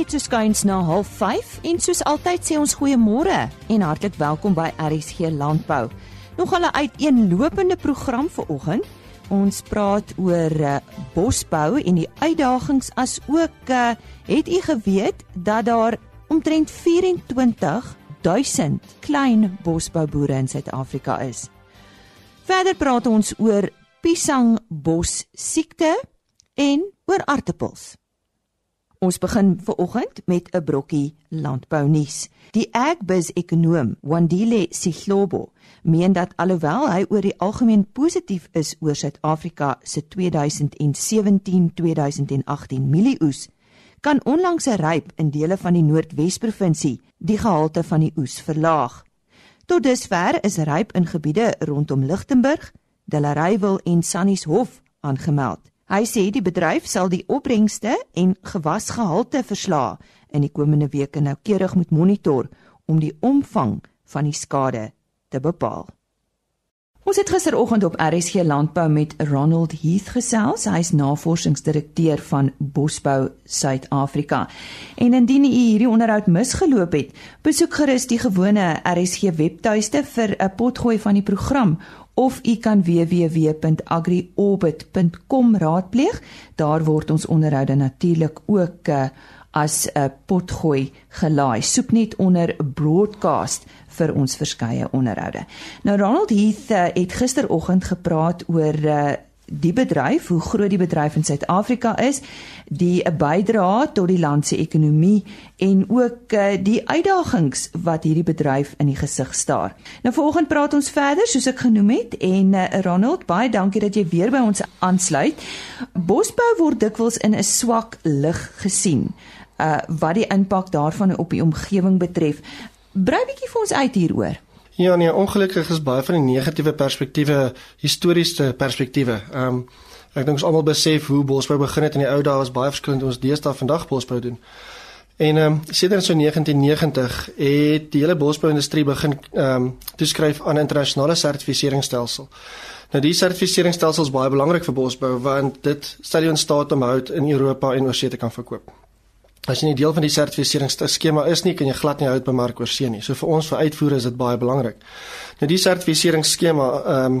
net so skuins na 05:30 en soos altyd sê ons goeiemôre en hartlik welkom by RSG Landbou. Nog 'n uiteenlopende program vir oggend. Ons praat oor uh, bosbou en die uitdagings as ook uh, het u geweet dat daar omtrent 24 000 klein bosbouboere in Suid-Afrika is. Verder praat ons oor piesangbos siekte en oor aartappels. Ons begin ver oggend met 'n brokkie landbou nuus. Die agbus-ekonoom Wandile Sihlobo meen dat alhoewel hy oor die algemeen positief is oor Suid-Afrika se 2017-2018 mielieoes, kan onlangs 'n ryp in dele van die Noordwes-provinsie die gehalte van die oes verlaag. Tot dusver is ryp in gebiede rondom Lichtenburg, Delareyville en Sannieshof aangemeld. Hy sê die bedryf sal die opbrengste en gewasgehalte verslae in die komende weke noukeurig moet monitor om die omvang van die skade te bepaal. Ons het gisteroggend op RSG Landbou met Ronald Heath gesels. Hy's navorsingsdirekteur van Bosbou Suid-Afrika. En indien u hierdie onderhoud misgeloop het, besoek gerus die gewone RSG webtuiste vir 'n potgooi van die program of u kan www.agriorbit.com raadpleeg. Daar word ons onderhoude natuurlik ook uh, as 'n uh, potgooi gelaai. Soek net onder broadcast vir ons verskeie onderhoude. Nou Ronald Heath uh, het gisteroggend gepraat oor uh, die bedryf, hoe groot die bedryf in Suid-Afrika is, die bydrae tot die land se ekonomie en ook uh, die uitdagings wat hierdie bedryf in die gesig staar. Nou vanoggend praat ons verder soos ek genoem het en uh, Ronald, baie dankie dat jy weer by ons aansluit. Bosbou word dikwels in 'n swak lig gesien. Uh wat die impak daarvan op die omgewing betref. Brei bietjie vir ons uit hieroor. Ja nee, ongelukkig is baie van die negatiewe perspektiewe historiese perspektiewe. Ehm um, ek dink ons almal besef hoe bosbou begin het in die ou dae was baie verskillend ons deesdae vandag bosbou doen. En ehm um, sedert so 1990 het die hele bosbou-industrie begin ehm um, toeskryf aan 'n internasionale sertifiseringsstelsel. Nou die sertifiseringsstelsel is baie belangrik vir bosbou want dit stel jou in staat om hout in Europa en oorsee te kan verkoop. As jy nie deel van die sertifiseringsskema is nie, kan jy glad nie hout bemark oor see nie. So vir ons vir uitvoere is dit baie belangrik. Nou die sertifiseringsskema ehm um,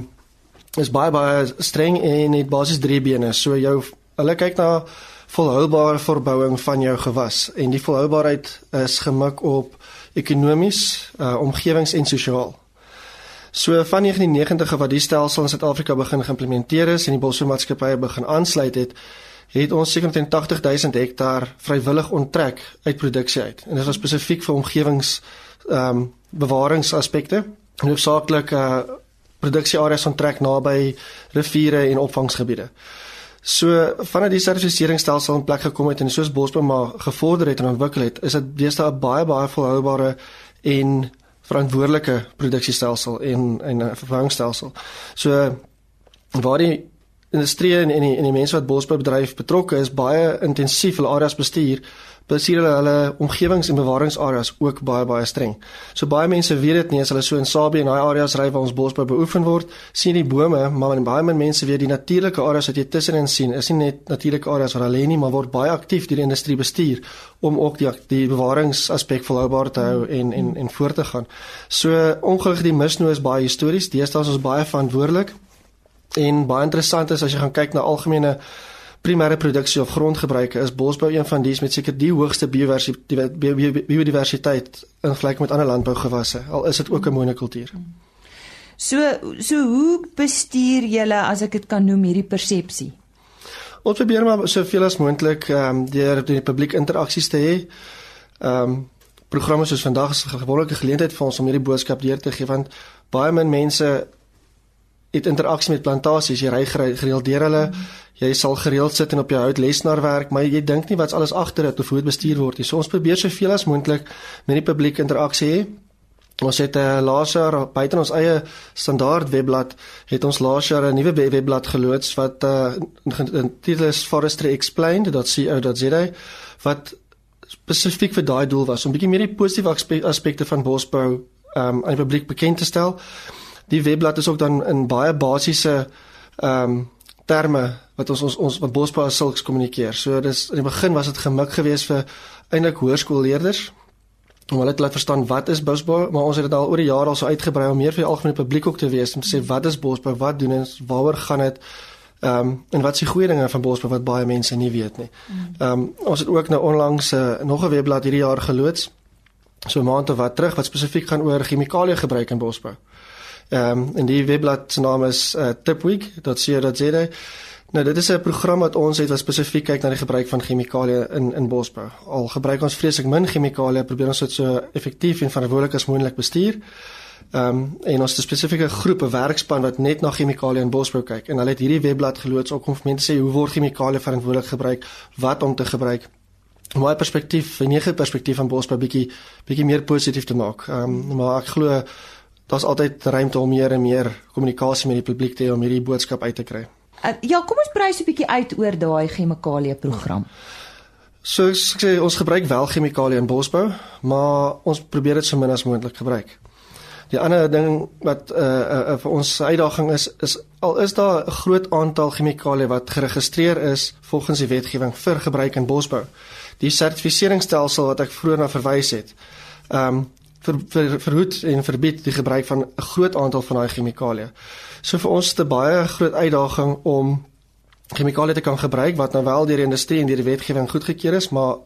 is baie baie streng en het basies drie bene. So jou hulle kyk na volhoubare verbouing van jou gewas en die volhoubaarheid is gemik op ekonomies, uh, omgewings en sosiaal. So van 1990 wat die stelsel in Suid-Afrika begin geïmplementeer is en die bosmaatskappye begin aansluit het, het ons seker teen 80000 hektaar vrywillig onttrek uit produksie uit. En dit was spesifiek vir omgewings ehm um, bewaringsaspekte. Hoofsaaklik uh produksieareas onttrek naby riviere en opvangsgebiede. So vanuit die sertifiseringsstelsel in plek gekom het en soos Bosbou maar gevorder het en ontwikkel het, is dit deesdae 'n baie baie volhoubare en verantwoordelike produksiestelsel en en 'n vervangingsstelsel. So waar die industrie en en die, en die mense wat bosboubedryf betrokke is baie intensief hulle areas bestuur bestuur hulle hulle omgewings en bewaringsareas ook baie baie streng. So baie mense weet dit nie as hulle so in Sabie en daai areas ry waar ons bosbou beoefen word, sien die bome, maar baie min mense weet die natuurlike areas wat jy tussenin sien, is nie net natuurlike areas waar hulle lê nie, maar word baie aktief deur die industrie bestuur om ook die die bewaringsaspek volhoubaar te hou en en en voort te gaan. So ongelukkig die misnou is baie histories, deesdae is ons baie verantwoordelik En baie interessant is as jy gaan kyk na algemene primêre produksie of grondgebruike, is bosbou een van dies met seker die hoogste biodiversiteit in vergelyking met ander landbougewasse. Al is dit ook 'n monokultuur. So so hoe bestuur julle as ek dit kan noem hierdie persepsie? Ons probeer maar soveel as moontlik ehm um, deur die publiek interaksies te hê. Ehm um, programme soos vandag is 'n gewonderlike geleentheid vir ons om hierdie boodskap deur te gee want baie min mense het interaksie met plantasies, jy ry gereeld deur hulle. Jy sal gereeld sit en op jou hout lesenaar werk, maar jy dink nie wat's alles agter dit of hoe dit bestuur word nie. So ons probeer soveel as moontlik met die publiek interaksie hê. Ons het uh, laas jaar buite ons eie standaard webblad het ons laas jaar 'n nuwe webblad geloods wat uh, in titel is Forestry Explained.co.za wat spesifiek vir daai doel was om bietjie meer die positiewe aspekte van bosbou um, aan die publiek bekend te stel. Die webblad is ook dan in baie basiese ehm um, terme wat ons ons ons wat Bosbou as sulks kommunikeer. So dis in die begin was dit gemik geweest vir eintlik hoërskoolleerders om hulle te laat verstaan wat is Bosbou, maar ons het dit al oor die jare al so uitgebrei om meer vir die algemene publiek ook te wees om te sê wat is Bosbou, wat doen ons, waaroor gaan dit? Ehm um, en wat is die goeie dinge van Bosbou wat baie mense nie weet nie. Ehm um, ons het ook nou onlangs uh, nog 'n webblad hierdie jaar geloods so 'n maand of wat terug wat spesifiek gaan oor chemikalie gebruik in bosbou. Ehm um, en die webblad se naam is uh, tipweek.co.za. Nou dit is 'n program wat ons het wat spesifiek kyk na die gebruik van chemikalie in in bosbou. Al gebruik ons vreeslik min chemikalie, probeer ons dit so effektief en verantwoordelik as moontlik bestuur. Ehm um, en ons het 'n spesifieke groep, 'n werkspan wat net na chemikalie in bosbou kyk en hulle het hierdie webblad geloods ook om vir mense sê hoe word chemikalie verantwoordelik gebruik, wat om te gebruik my perspektief, 'n nege perspektief van Bosbou bietjie bietjie meer positief te maak. Ehm um, maar ek glo daar's altyd ruimte om meer en meer kommunikasie met die publiek te hê om hierdie boodskap uit te kry. Uh, ja, kom ons brei so 'n bietjie uit oor daai chemikalie program. So ek sê ons gebruik wel chemikalie in bosbou, maar ons probeer dit so min as moontlik gebruik. Die ander ding wat uh, uh, uh vir ons uitdaging is is al is daar 'n groot aantal chemikalie wat geregistreer is volgens die wetgewing vir gebruik in bosbou die sertifiseringsstelsel wat ek vroeër na verwys het. Ehm um, vir, vir verhoed en verbied die gebruik van 'n groot aantal van daai chemikalieë. So vir ons is dit 'n baie groot uitdaging om chemikalieë te kan gebruik wat nou wel deur die industrie en deur die wetgewing goedgekeur is, maar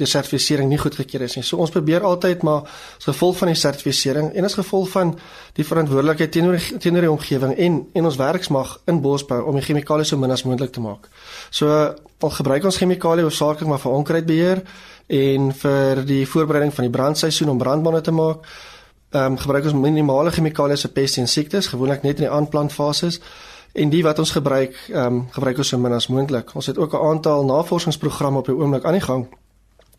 die sertifisering nie goedgekeur is nie. So ons probeer altyd maar as gevolg van die sertifisering en as gevolg van die verantwoordelikheid teenoor teenoor die omgewing en en ons werksmag in bosbou om die chemikalieë so min as moontlik te maak. So al gebruik ons chemikalieë hoofsaaklik maar vir onkruidbeheer en vir die voorbereiding van die brandseisoen om brandbande te maak. Ehm um, gebruik ons minimale chemikalieë se peste en siektes, gewoonlik net in die aanplantfases. En die wat ons gebruik, ehm um, gebruik ons so min as moontlik. Ons het ook 'n aantal navorsingsprogramme op die oomblik aan die gang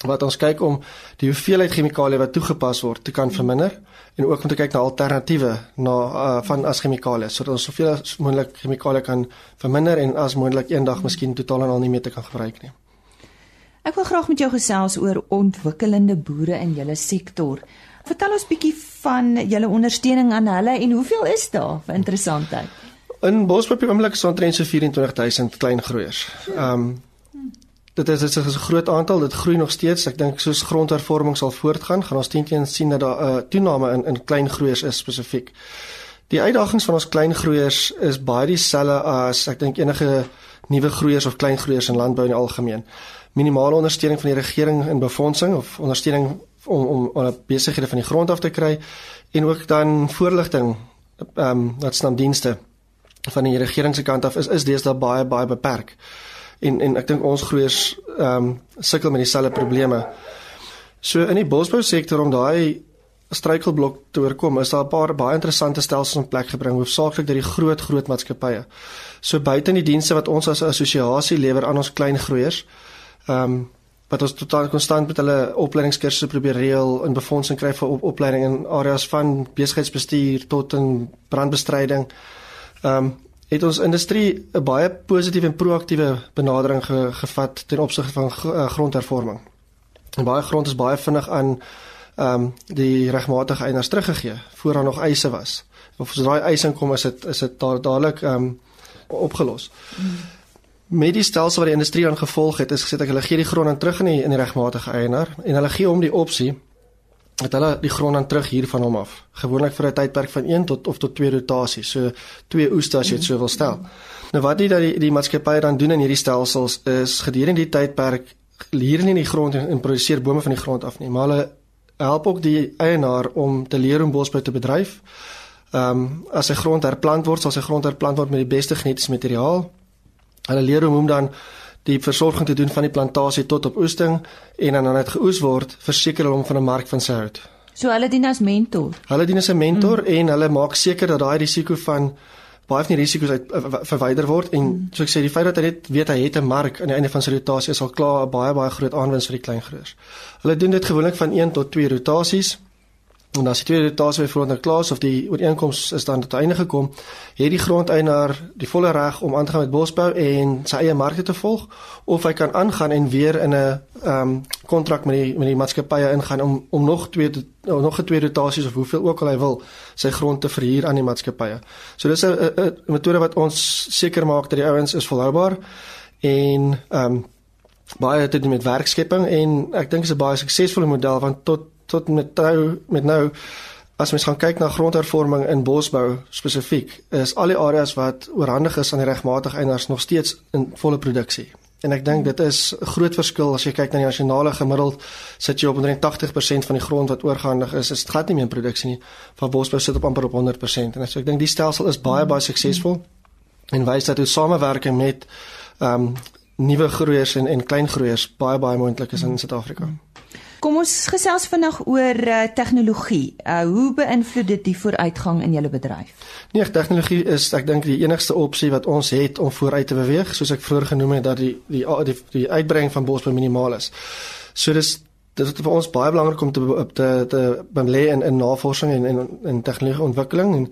wat ons kyk om die hoeveelheid chemikalieë wat toegepas word te kan verminder en ook om te kyk na alternatiewe na uh, van as chemikalieë sodat ons soveel as moontlik chemikalieë kan verminder en as moontlik eendag miskien totaal en al nie meer te kan gebruik nie. Ek wil graag met jou gesels oor ontwikkelende boere in julle sektor. Vertel ons bietjie van julle ondersteuning aan hulle en hoeveel is daar vir interessantheid? In Bosbou op die oomblik is omtrent so 24000 klein groeiers. Ehm um, Dit is 'n groot aantal, dit groei nog steeds. Ek dink soos grondhervorming sal voortgaan, gaan ons teen sien dat daar 'n uh, toename in in klein groeiers is spesifiek. Die uitdagings van ons klein groeiers is baie dieselfde as ek dink enige nuwe groeiers of klein groeiers in landbou in die algemeen. Minimale ondersteuning van die regering in befondsing of ondersteuning om om om besighede van die grond af te kry en ook dan voorligting ehm um, wat snapdienste van die regering se kant af is is deesdae baie baie beperk en en ek dink ons groeiers ehm um, sukkel met dieselfde probleme. So in die bosbou sektor om daai struikelblok te oorkom, is daar 'n paar baie interessante stelsels in plek gebring, hoofsaaklik deur die groot groot maatskappye. So buite in die dienste wat ons as 'n assosiasie lewer aan ons klein groeiers, ehm um, wat ons totaal konstant met hulle opleidingskursusse probeer reël en befondsing kry vir op opleiding in areas van besigheidsbestuur tot in brandbestryding. Ehm um, het ons industrie 'n baie positiewe en proaktiewe benadering ge, gevat ten opsigte van uh, grondhervorming. En baie grond is baie vinnig aan ehm um, die regmatige eienaars teruggegee voor daar nog eise was. Of as daai eise kom is dit is dit dadelik ehm um, opgelos. Hmm. Met die stelsel wat die industrie aan gevolg het, is gesê dat hulle gee die grond aan terug in die in die regmatige eienaar en hulle gee hom die opsie het hulle die grond aan terug hier van hom af. Gewoonlik vir 'n tydperk van 1 tot of tot 2 rotasies. So twee oeste as jy dit so wil stel. Nou wat die dat die, die maatskappye dan doen in hierdie stelsels is gedurende die tydperk leer nie die grond en, produseer bome van die grond af nie, maar hulle help ook die eienaar om te leer om bosbou te bedryf. Ehm um, as sy grond herplant word, sal sy grond herplant word met die beste genetiese materiaal. Hulle leer hoe om dan die versorging te doen van die plantasie tot op oesting en dan dan dit geoes word, verseker hulle om van 'n mark van sy hout. So hulle dien as mentor. Hulle dien as 'n mentor mm. en hulle maak seker dat daai risiko van baie van die risiko's uit verwyder word en mm. so ek sê die feit dat hy net weet hy het 'n mark aan die einde van sy rotasie is al klaar 'n baie baie groot aanwinst vir die klein groeiers. Hulle doen dit gewoonlik van 1 tot 2 rotasies en as die tweede rotasie byvoorbeeld nou klaar is of die ooreenkoms is dan tot einde gekom, het die grondeienaar die volle reg om aan te gaan met bosbou en sy eie markte te volg of hy kan aangaan en weer in 'n ehm um, kontrak met die met die maatskappye ingaan om om nog twee oh, nog 'n tweede rotasies of hoeveel ook al hy wil sy grond te verhuur aan die maatskappye. So dis 'n metode wat ons seker maak dat die ouens is volhoubaar en ehm um, baie te doen met werkskepping en ek dink dit is 'n baie suksesvolle model want tot tot met nou met nou as mens gaan kyk na grondhervorming in bosbou spesifiek is al die areas wat oorhandig is aan die regmatige eienaars nog steeds in volle produksie. En ek dink dit is 'n groot verskil as jy kyk na die nasionale gemiddeld sit jy op omtrent 80% van die grond wat oorgehandig is, is glad nie meer in produksie nie. Van bosbou sit op amper op 100% en so ek dink die stelsel is baie baie suksesvol en wys dat hoe samewerking met ehm um, nuwe groeiers en en klein groeiers baie baie moontlik is in Suid-Afrika. Hmm. Kom ons gesels vinnig oor uh, tegnologie. Uh, hoe beïnvloed dit die vooruitgang in julle bedryf? Nee, tegnologie is ek dink die enigste opsie wat ons het om vooruit te beweeg, soos ek vroeër genoem het dat die die die, die uitbreiding van bosbou minimaal is. So dis dit is vir ons baie belangrik om te te te belê in in navorsing en en in tegnologie ontwikkeling en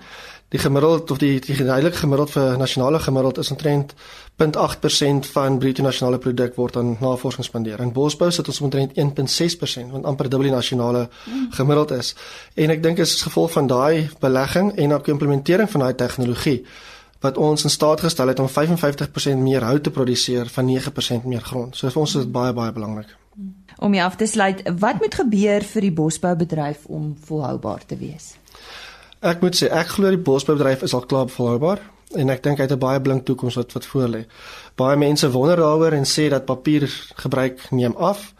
die gemiddeld of die die geduidelik gemiddeld vir nasionale gemiddeld is omtrent 0.8% van bruto nasionale produk word aan navorsing spandeer. In bosbou sit ons omtrent 1.6% wat amper dubbel die nasionale gemiddeld is. En ek dink is as gevolg van daai belegging en ook implementering van daai tegnologie wat ons in staat gestel het om 55% meer hout te produseer van 9% meer grond. So vir ons is dit baie baie belangrik. Om jy af te sluit, wat moet gebeur vir die bosboubedryf om volhoubaar te wees? Ek moet sê ek glo die bosboubedryf is al klaar volhoubaar en ek dink hy het 'n baie blink toekoms wat wat voor lê. Baie mense wonder daaroor en sê dat papier gebruik neem af,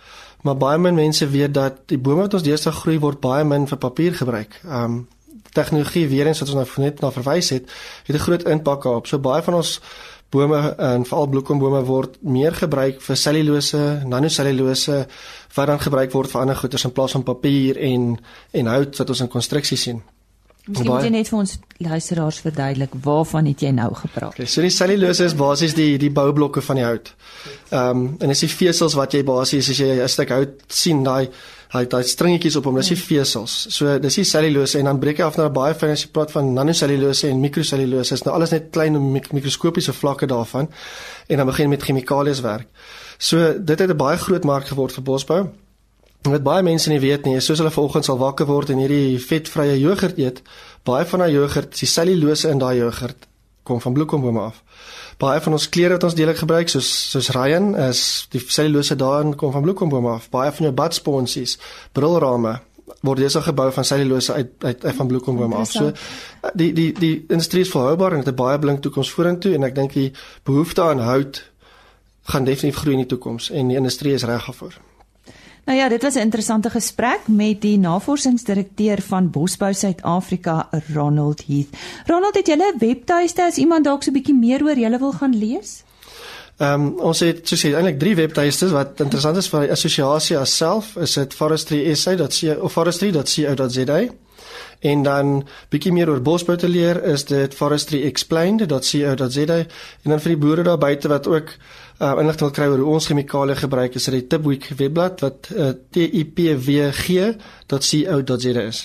maar baie min mense weet dat die bome wat ons deesdae groei word baie min vir papier gebruik. Um tegnologie weer eens wat ons nou net na verwys het, het 'n groot impak daarop. So baie van ons bome en veral bloekombome word meer gebruik vir selulose, nanosellulose wat dan gebruik word vir ander goederes in plaas van papier en en hout wat ons in konstruksie sien. Miskien moet jy net vir ons luisteraars verduidelik waarvan het jy nou gepraat? Okay, so die cellulose is basies die die boublokke van die hout. Ehm um, en dis die vesels wat jy basies as jy 'n stuk hout sien daai hy daai stringetjies op hom, dis die ja. vesels. So dis die cellulose en dan breek hy af na baie fyn as jy praat van nanosellulose en mikrosellulose. Dis nou alles net klein mik mikroskopiese vlakke daarvan en dan begin met chemikalieë werk. So dit het 'n baie groot mark geword vir bosbou. Wat baie mense nie weet nie, is soos hulle vanoggend sal wakker word en hierdie vetvrye jogurt eet, baie van daai jogurt, die cellulose in daai jogurt kom van bloekombome af. Baie van ons klere wat ons deelik gebruik, soos soos Ryan, is die cellulose daarin kom van bloekombome af. Baie van jou badsponsies, brilrame word dis gebou van cellulose uit uit, uit van bloekombome af. So die die die industrie is volhoubaar en het 'n baie blink toekoms vorentoe en ek dink die behoefte aan hout gaan definitief groei in die toekoms en die industrie is reg daarvoor. Nou ja, dit was 'n interessante gesprek met die navorsingsdirekteur van Bosbou Suid-Afrika, Ronald Heath. Ronald, het jy 'n webtuiste as iemand dalk so 'n bietjie meer oor julle wil gaan lees? Ehm um, ons het soos jy eintlik drie webtuistes wat interessant is vir die assosiasie self, is dit forestry.sa.co of forestry.co.za. En dan bietjie meer oor bosbou te leer, is dit forestryexplained.co.za en dan vir die boere daar buite wat ook uh, inligting wil kry oor hoe ons chemikalieë gebruik is dit die Tipweek webblad wat uh, tipwg.co.za is.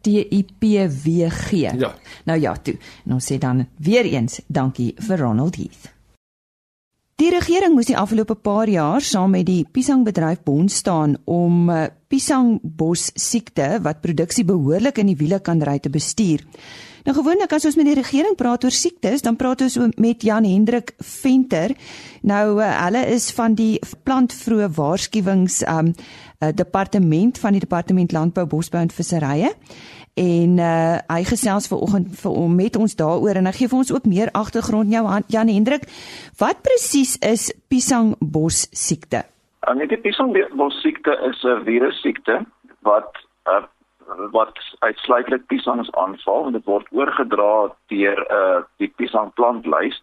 tipwg. Ja. Nou ja, toe. En ons sê dan weer eens dankie vir Ronald Heath. Die regering moes die afgelope paar jaar saam met die piesangbedryf bond staan om uh, piesangbos siekte wat produksie behoorlik in die wiele kan ry te bestuur. Nou gewoonlik as ons met die regering praat oor siektes, dan praat ons met Jan Hendrik Venter. Nou uh, hulle is van die plantvroe waarskuwings um uh, departement van die departement landbou, bosbou en visserye. En uh, hy gesels vanoggend vir om met ons daaroor en hy gee vir ons ook meer agtergrond jou Jan Hendrik. Wat presies is piesangbos siekte? Uh, die piesangbos siekte is 'n virus siekte wat uh, wat uitsluitlik piesangs aanval en dit word oorgedra deur 'n uh, die piesangplantlys.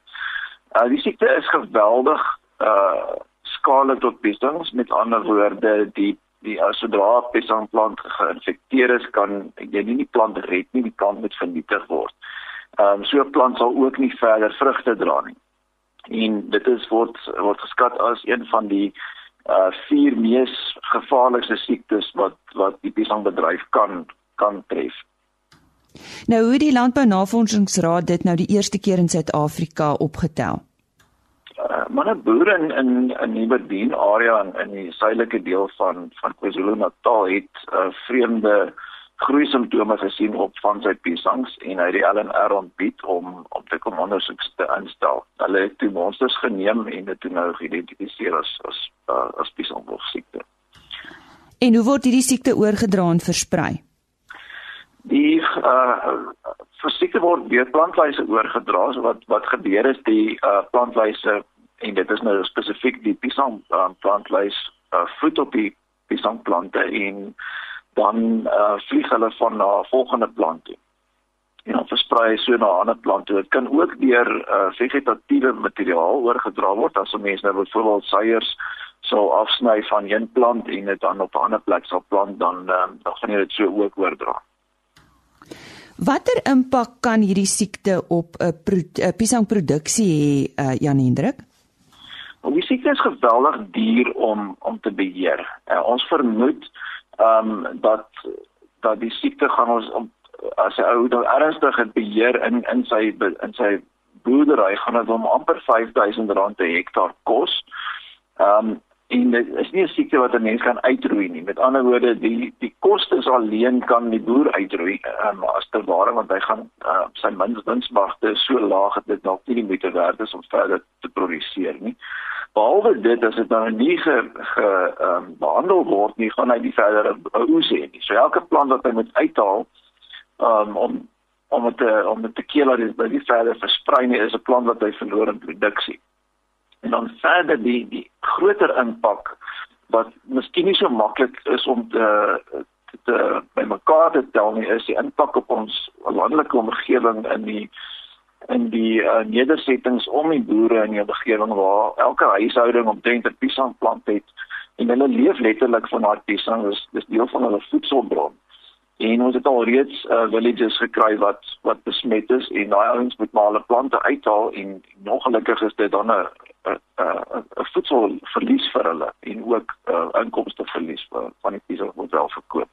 Uh die siekte is geweldig uh skadelik tot piesangs met ander woorde die die as sodra piesangplant geïnfekteer is kan jy nie die plant red nie, die plant moet vernietig word. Ehm um, so 'n plant sal ook nie verder vrugte dra nie. En dit is word word geskat as een van die uh vier mees gevaarlikste siektes wat wat die piesangbedryf kan kan tref. Nou hoe die Landbou Navorsingsraad dit nou die eerste keer in Suid-Afrika opgetel. Uh, maar 'n boer in in in Nieberdien area in in die suidelike deel van van KwaZulu-Natal het uh, vreemde groei simptome gesien op van sy piesangs en hy het die LNR ontbied om om te kom ondersoek te instel. Hulle het toe monsters geneem en dit toe nou geïdentifiseer as as uh, as piesangboog siekte. En hoe word hierdie siekte oorgedra en versprei? Die uh versiekte word deur plantlyse oorgedra. So wat wat gebeur is die uh plantlyse en dit is nou spesifiek die piesang uh, plantlys uh, voed op die piesangplante en dan uh, vlieg hulle van na volgende plant toe. En dan versprei so na 'n ander plant toe. Dit kan ook deur uh, vegetatiewe materiaal oorgedra word as 'n mens nou byvoorbeeld seiers sou afsny van een plant en dit dan op 'n ander plek sal plant dan uh, dan gaan jy dit so ook oordra. Watter impak kan hierdie siekte op 'n uh, piesangproduksie hê, uh, Jan Hendrik? Die siekte is geweldig duur om om te beheer. Uh, ons vermoed ehm um, dat dat die siekte gaan ons as 'n ou dan ernstig het beheer in in sy in sy boerdery gaan dit hom amper R5000 per hektaar kos. Ehm um, en dit is nie 'n siekte wat 'n mens kan uitroei nie. Met ander woorde, die die kostes alleen kan die boer uitroei um, as te ware want hy gaan uh, sy winsmagte so laag dat dit dalk nie die moeite werd is om verder te produseer nie behalwe dit as dit nou nie ge, ge um, behandel word nie gaan hy die verdere oes hê nie. So elke plant wat hy moet uithaal um, om om dit om dit te keer dat dit nie verder versprei nie is 'n plant wat hy verloor in produksie. En dan verder die die groter impak wat miskien nie so maklik is om te te by mekaar te tel nie is die impak op ons landelike omgewing in die in die uh, nedersettings om die boere in die omgewing waar elke huishouding omtrent 'n piesangplant het en hulle leef letterlik van daardie piesang dis dis deel van hulle voedselbron. En ons het al reeds uh, villages gekry wat wat besmet is en daai ouens moet maar hulle plante uithaal en nog gelukkig is dit dan 'n 'n voedselverlies vir hulle en ook uh, inkomste verlies vir van die piesang wat wel verkoop.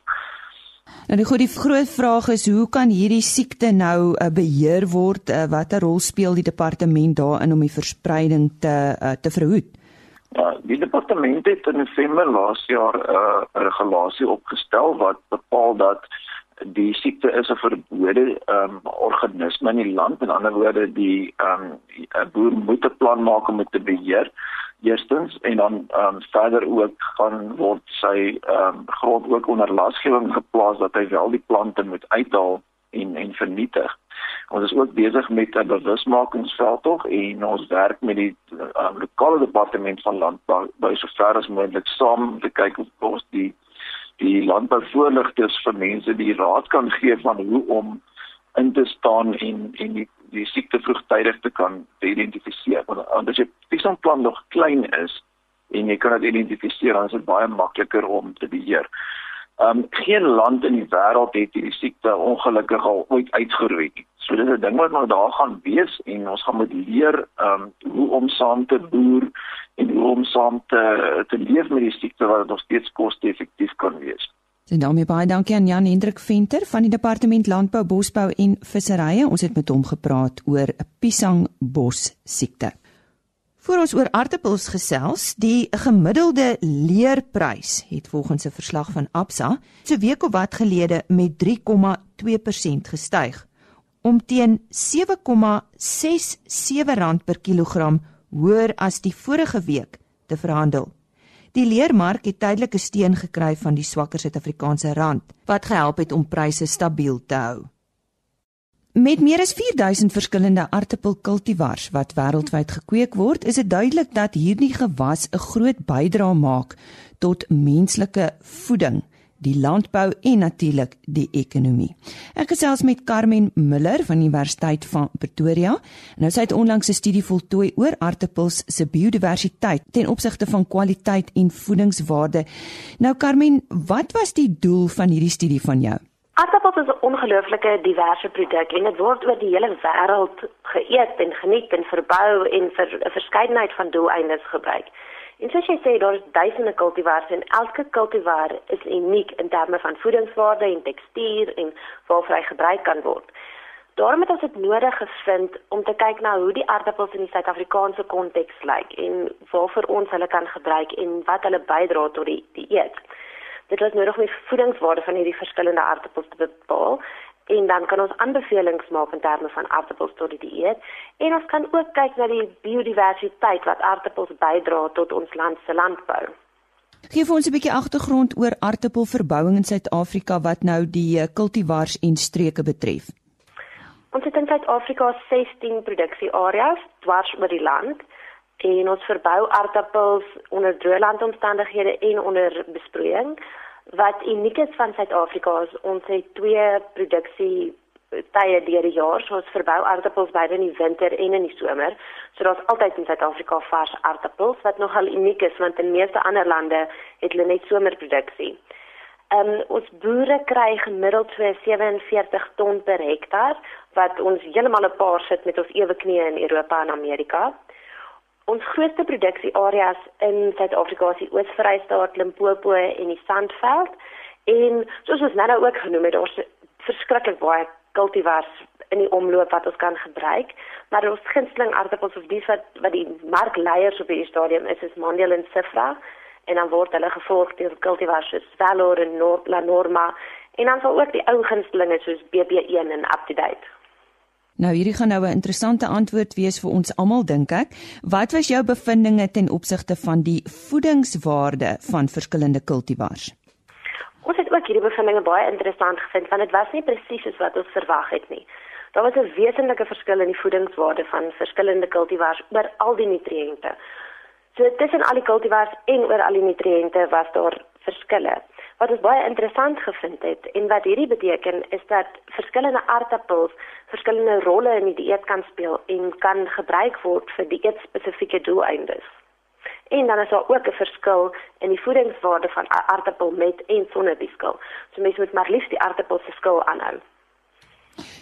Nou die goeie groot vraag is hoe kan hierdie siekte nou uh, beheer word? Uh, Watter rol speel die departement daarin om die verspreiding te uh, te verhoed? Ja, die departement het in November laas jaar 'n uh, regulasie opgestel wat bepaal dat die siekte is 'n verbode um, organisme in die land. Met ander woorde, die um, boer moet 'n plan maak om dit te beheer eerstens en dan ehm um, verder ook gaan word sy ehm um, grond ook onder lasgewing geplaas dat hy wel die plante moet uithaal en en vernietig. Ons is ook besig met 'n bewusmakingsveldtog en ons werk met die um, lokale departement van landbou by sover as moontlik saam om te kyk of ons die die landbouvoorligters vir mense die raad kan gee van hoe om in te staan en en die die siekte vroegtydig te kan identifiseer. Want as jy piesangplan nog klein is en jy kan dit identifiseer, dan is dit baie makliker om te beheer. Um geen land in die wêreld het hierdie siekte ongelukkig al ooit uitgeroei nie. So dis 'n ding wat nou daar gaan wees en ons gaan moet leer um hoe om saam te boer en hoe om saam te te leef met die siekte wat nog steeds koste-effektief kan wees. En daarmee baie dankie aan Jan Hendrik Venter van die Departement Landbou, Bosbou en Visserye. Ons het met hom gepraat oor 'n piesangbos siekte. Voor ons oor aartappels gesels, die gemiddelde leerprys het volgens 'n verslag van Absa so week of wat gelede met 3,2% gestyg om teen 7,67 rand per kilogram hoër as die vorige week te verhandel. Die leermark het tydelike steun gekry van die swakker Suid-Afrikaanse rand wat gehelp het om pryse stabiel te hou. Met meer as 4000 verskillende aartappelkultivars wat wêreldwyd gekweek word, is dit duidelik dat hierdie gewas 'n groot bydrae maak tot menslike voeding die landbou en natuurlik die ekonomie. Ek gesels met Carmen Miller van die Universiteit van Pretoria. Nou sy het onlangs 'n studie voltooi oor aartappels se biodiversiteit ten opsigte van kwaliteit en voedingswaarde. Nou Carmen, wat was die doel van hierdie studie van jou? Aartappels is 'n ongelooflike diverse produk en dit word oor die hele wêreld geëet en geniet en verbou en vir 'n verskeidenheid van doeleindes gebruik. En soos jy sê, daar is duisende kultivars en elke kultivar is uniek in terme van voedingswaarde en tekstuur en waarvoor hy gebruik kan word. Daarom het ons dit nodig gevind om te kyk na hoe die aardappels in die Suid-Afrikaanse konteks lyk en waarvoor ons hulle kan gebruik en wat hulle bydra tot die dieet. Dit was nodig om die voedingswaarde van hierdie verskillende aardappels te bepaal en dan kan ons aanbevelings maak in terme van aardappels tot die dieet en ons kan ook kyk na die biodiversiteit wat aardappels bydra tot ons land se landbou. Geef ons 'n bietjie agtergrond oor aardappelverbouing in Suid-Afrika wat nou die eh, kultivars en streke betref. Ons het in Suid-Afrika 16 produksieareas dwars oor die land en ons verbou aardappels onder drooglandomstandighede en onder besproeiing wat uniek is van Suid-Afrika is ons het twee produksie tye deur die jaar so ons verbou aardappels beide in die winter en in die somer so daar's altyd in Suid-Afrika vars aardappels wat nogal uniek is want in meeste ander lande het hulle net somerproduksie. Ehm um, ons boere kry gemiddeld so 47 ton per hektaar wat ons heeltemal 'n paar sit met ons ewe knieë in Europa en Amerika. Ons grootste produksieareas in Suid-Afrika is die Oos-Vrystaat, Limpopo en die Sandveld. En soos ons nou ook genoem het, daar's verskriklik baie kultivars in die omloop wat ons kan gebruik, maar ons gunsteling aardappels of die wat wat die markleiers op hierdie stadium is, is Mondial en Sifra en dan word hulle gevolg deur kultivars soos Valor en Nord La Norma en dan sal ook die ou gunstelinge soos BB1 en Up to Date. Nou hierdie gaan nou 'n interessante antwoord wees vir ons almal dink ek. Wat was jou bevindinge ten opsigte van die voedingswaarde van verskillende kultivars? Ons het ook hierdie bevindinge baie interessant gevind want dit was nie presies soos wat ons verwag het nie. Daar was 'n wesentlike verskil in die voedingswaarde van verskillende kultivars oor al die nutriënte. So tussen al die kultivars en oor al die nutriënte was daar verskille. Wat ons baie interessant gevind het en wat hierdie beteken is dat verskillende aardappels verskillende rolle in die dieet kan speel en kan gebruik word vir dieet spesifieke doeleindes. En dan is daar ook 'n verskil in die voedingswaarde van aardappel met en sonder die skil. So mense moet maar liefs die aardappel se skil aanhou.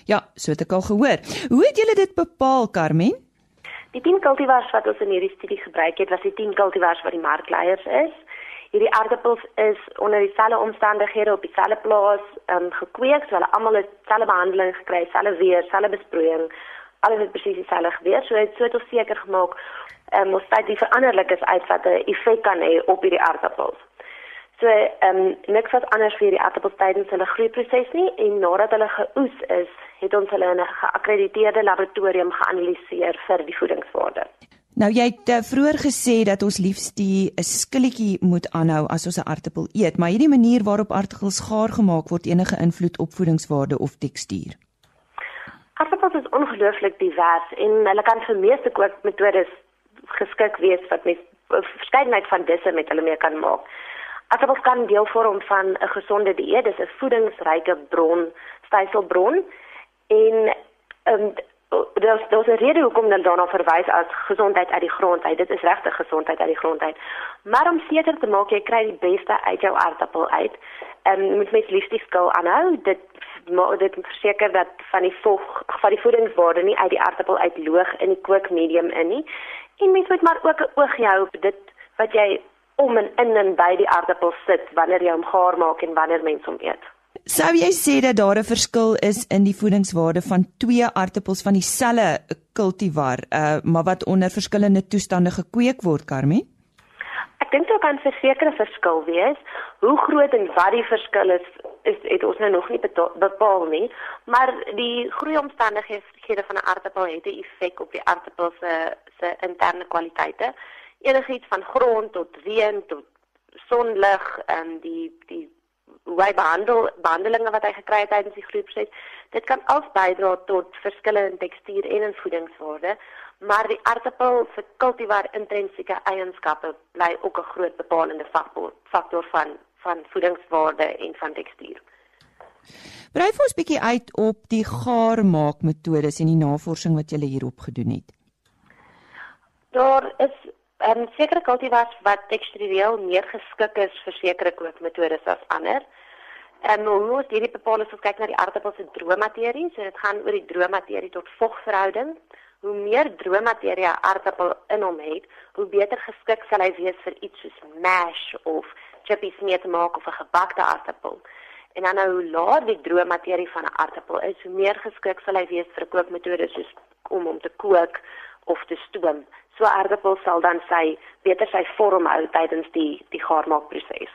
Ja, so het ek al gehoor. Hoe het julle dit bepaal, Carmen? Die 10 kultivars wat ons in hierdie studie gebruik het, was die 10 kultivars wat die markleiers is. Hierdie aardappels is onder dieselfde omstandighede op dieselfde plaas um, gekweek, so hulle almal het dieselfde behandeling gekry, dieselfde weer, dieselfde besproeiing. Alles het presies dieselfde gebeur. So het so tot seker gemaak ehm um, ons tyd die veranderlik is uit wat 'n effek kan hê op hierdie aardappels. So ehm um, niks wat anders vir die aardappels tydens hulle groeiproses nie en nadat hulle geoes is, het ons hulle in 'n geakkrediteerde laboratorium geanaliseer vir die voedingswaarde. Nou jy het uh, vroeër gesê dat ons liefs die 'n skilletjie moet aanhou as ons 'n aartappel eet, maar hierdie manier waarop aartappels gaar gemaak word enige invloed op voedingswaarde of tekstuur. Aartappels is ongelooflik divers en hulle kan vir meeste kookmetodes geskik wees wat met 'n verskeidenheid van disse met hulle mee kan maak. Aartappels kan deel vorm van 'n gesonde dieet, dis 'n voedingsryke bron, styselbron en um, daar's daar's 'n rede hoekom hulle daarna verwys as gesondheid uit die grond uit. Dit is regtig gesondheid uit die grond uit. Maar om seker te maak jy kry die beste uit jou aardappel uit, ehm um, moet mens liefs die skil aanhou. Dit maar dit verseker dat van die vog, van die voedingswaarde nie uit die aardappel uitloog in die kookmedium in nie. En mens moet maar ook 'n oogie hou op dit wat jy om en in en by die aardappel sit wanneer jy hom gaar maak en wanneer mens hom eet. Sou jy sê dat daar 'n verskil is in die voedingswaarde van twee aartappels van dieselfde kultivar, uh, maar wat onder verskillende toestande gekweek word, Carmen? Ek dink daar kan 'n sekere verskil wees. Hoe groot en wat die verskil is, is het ons nou nog nie bepaal nie, maar die groeiomstandighede van 'n aartappel het 'n effek op die aartappel se se interne kwaliteite. Enigiets van grond tot reën tot sonlig en die die hoe hy behandel behandelinge wat hy gekry het tydens die groeiproses. Dit kan als bydra tot verskille in tekstuur en in voedingswaarde, maar die aardappel se kultivar intrinsieke eienskappe bly ook 'n groot bepalende faktor faktor van van voedingswaarde en van tekstuur. Brei vir ons bietjie uit op die gaarmaakmetodes en die navorsing wat julle hierop gedoen het. Daar is en sekere kultivars wat tekstureel meer geskik is vir sekere kookmetodes as ander. En hoe ons hierdie bepaal is, ons kyk na die aardappels se droë materie, so dit gaan oor die droë materie tot vogverhouding. hoe meer droë materie 'n aardappel in hom het, hoe beter geskik sal hy wees vir iets soos mash of chippies mee te maak of 'n gebakte aardappel. En dan nou hoe laer die droë materie van 'n aardappel is, hoe meer geskik sal hy wees vir kookmetodes soos om hom te kook of te stoom. So aardappel sal dan sy beter sy vorm hou tydens die die gaarmaakproses.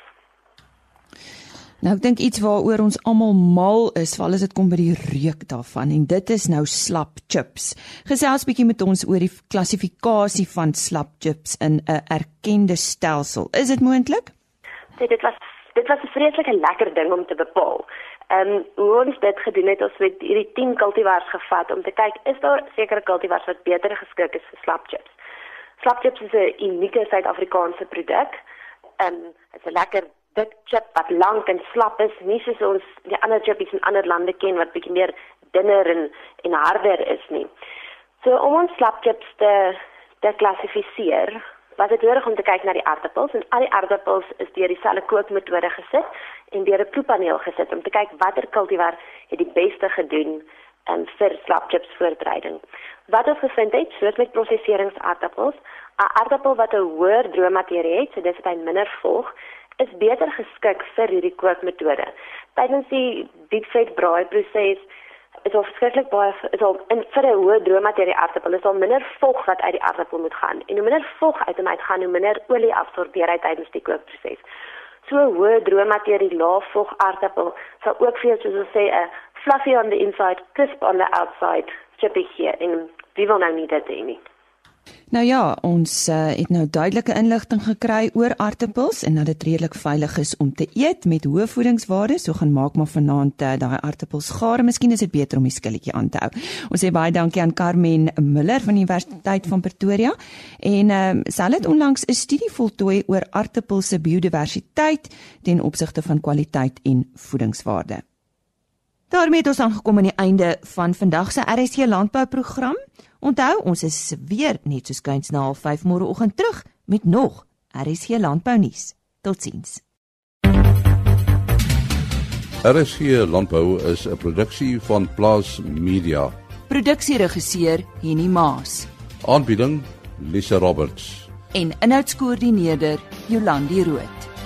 Nou ek dink iets waaroor ons almal mal is, veral as dit kom by die reuk daarvan en dit is nou slap chips. Gesels bietjie met ons oor die klassifikasie van slap chips in 'n erkende stelsel. Is dit moontlik? Sê dit was dit was 'n vreeslike lekker ding om te bepaal. Ehm um, hoe ons dit gedoen het, ons het hierdie 10 kultivars gevat om te kyk is daar sekere kultivars wat beter geskik is vir slap chips. Slap chips is 'n unieke Suid-Afrikaanse produk. Ehm um, dit is 'n lekker dik chip wat lank en slap is, nie soos ons die ander chippies in ander lande ken wat bietjie meer dunner en en harder is nie. So om ons slap chips te te klassifiseer, was dit nodig om te kyk na die aardappels en al die aardappels is deur dieselfde kookmetode gesit en deur 'n proepaneel gesit om te kyk watter kultivar het die beste gedoen um, vir slap chips voorbereiding. Wat ons gevind het, soos met prosesseringsaardappels, 'n aardappel wat 'n hoër droommaterie het, so dis by minder volg, is beter geskik vir hierdie kookmetode. Tydens die diepvet braai proses is al verskriklik baie is al in vir 'n hoë droommaterie aardappel is al minder vog wat uit die aardappel moet gaan. En hoe minder vog uit hom uitgaan, hoe minder olie absorbeer hy tydens die kookproses. So hoë droommaterie lae vog aardappel sal ook vir jou soos ons sê 'n fluffy on the inside, crisp on the outside chippy hier en wie wil nou nie dit hê nie. Nou ja, ons uh, het nou duidelike inligting gekry oor aartappels en dat dit redelik veilig is om te eet met hoë voedingswaardes. So gaan maak maar vanaand uh, daai aartappels gaar. Miskien is dit beter om die skilletjie aan te hou. Ons sê baie dankie aan Carmen Miller van die Universiteit van Pretoria en ehm uh, sy het onlangs 'n studie voltooi oor aartappels se biodiversiteit ten opsigte van kwaliteit en voedingswaarde. Daarmee het ons aangekom aan die einde van vandag se RSC landbouprogram. Onthou, ons is weer net so skuins na 5 môreoggend terug met nog RSC landbou nuus. Totsiens. RSC landbou is 'n produksie van Plaas Media. Produksieregisseur Henny Maas Aanbieding Lisa Roberts. en inhoudskoördineerder Jolandi Root.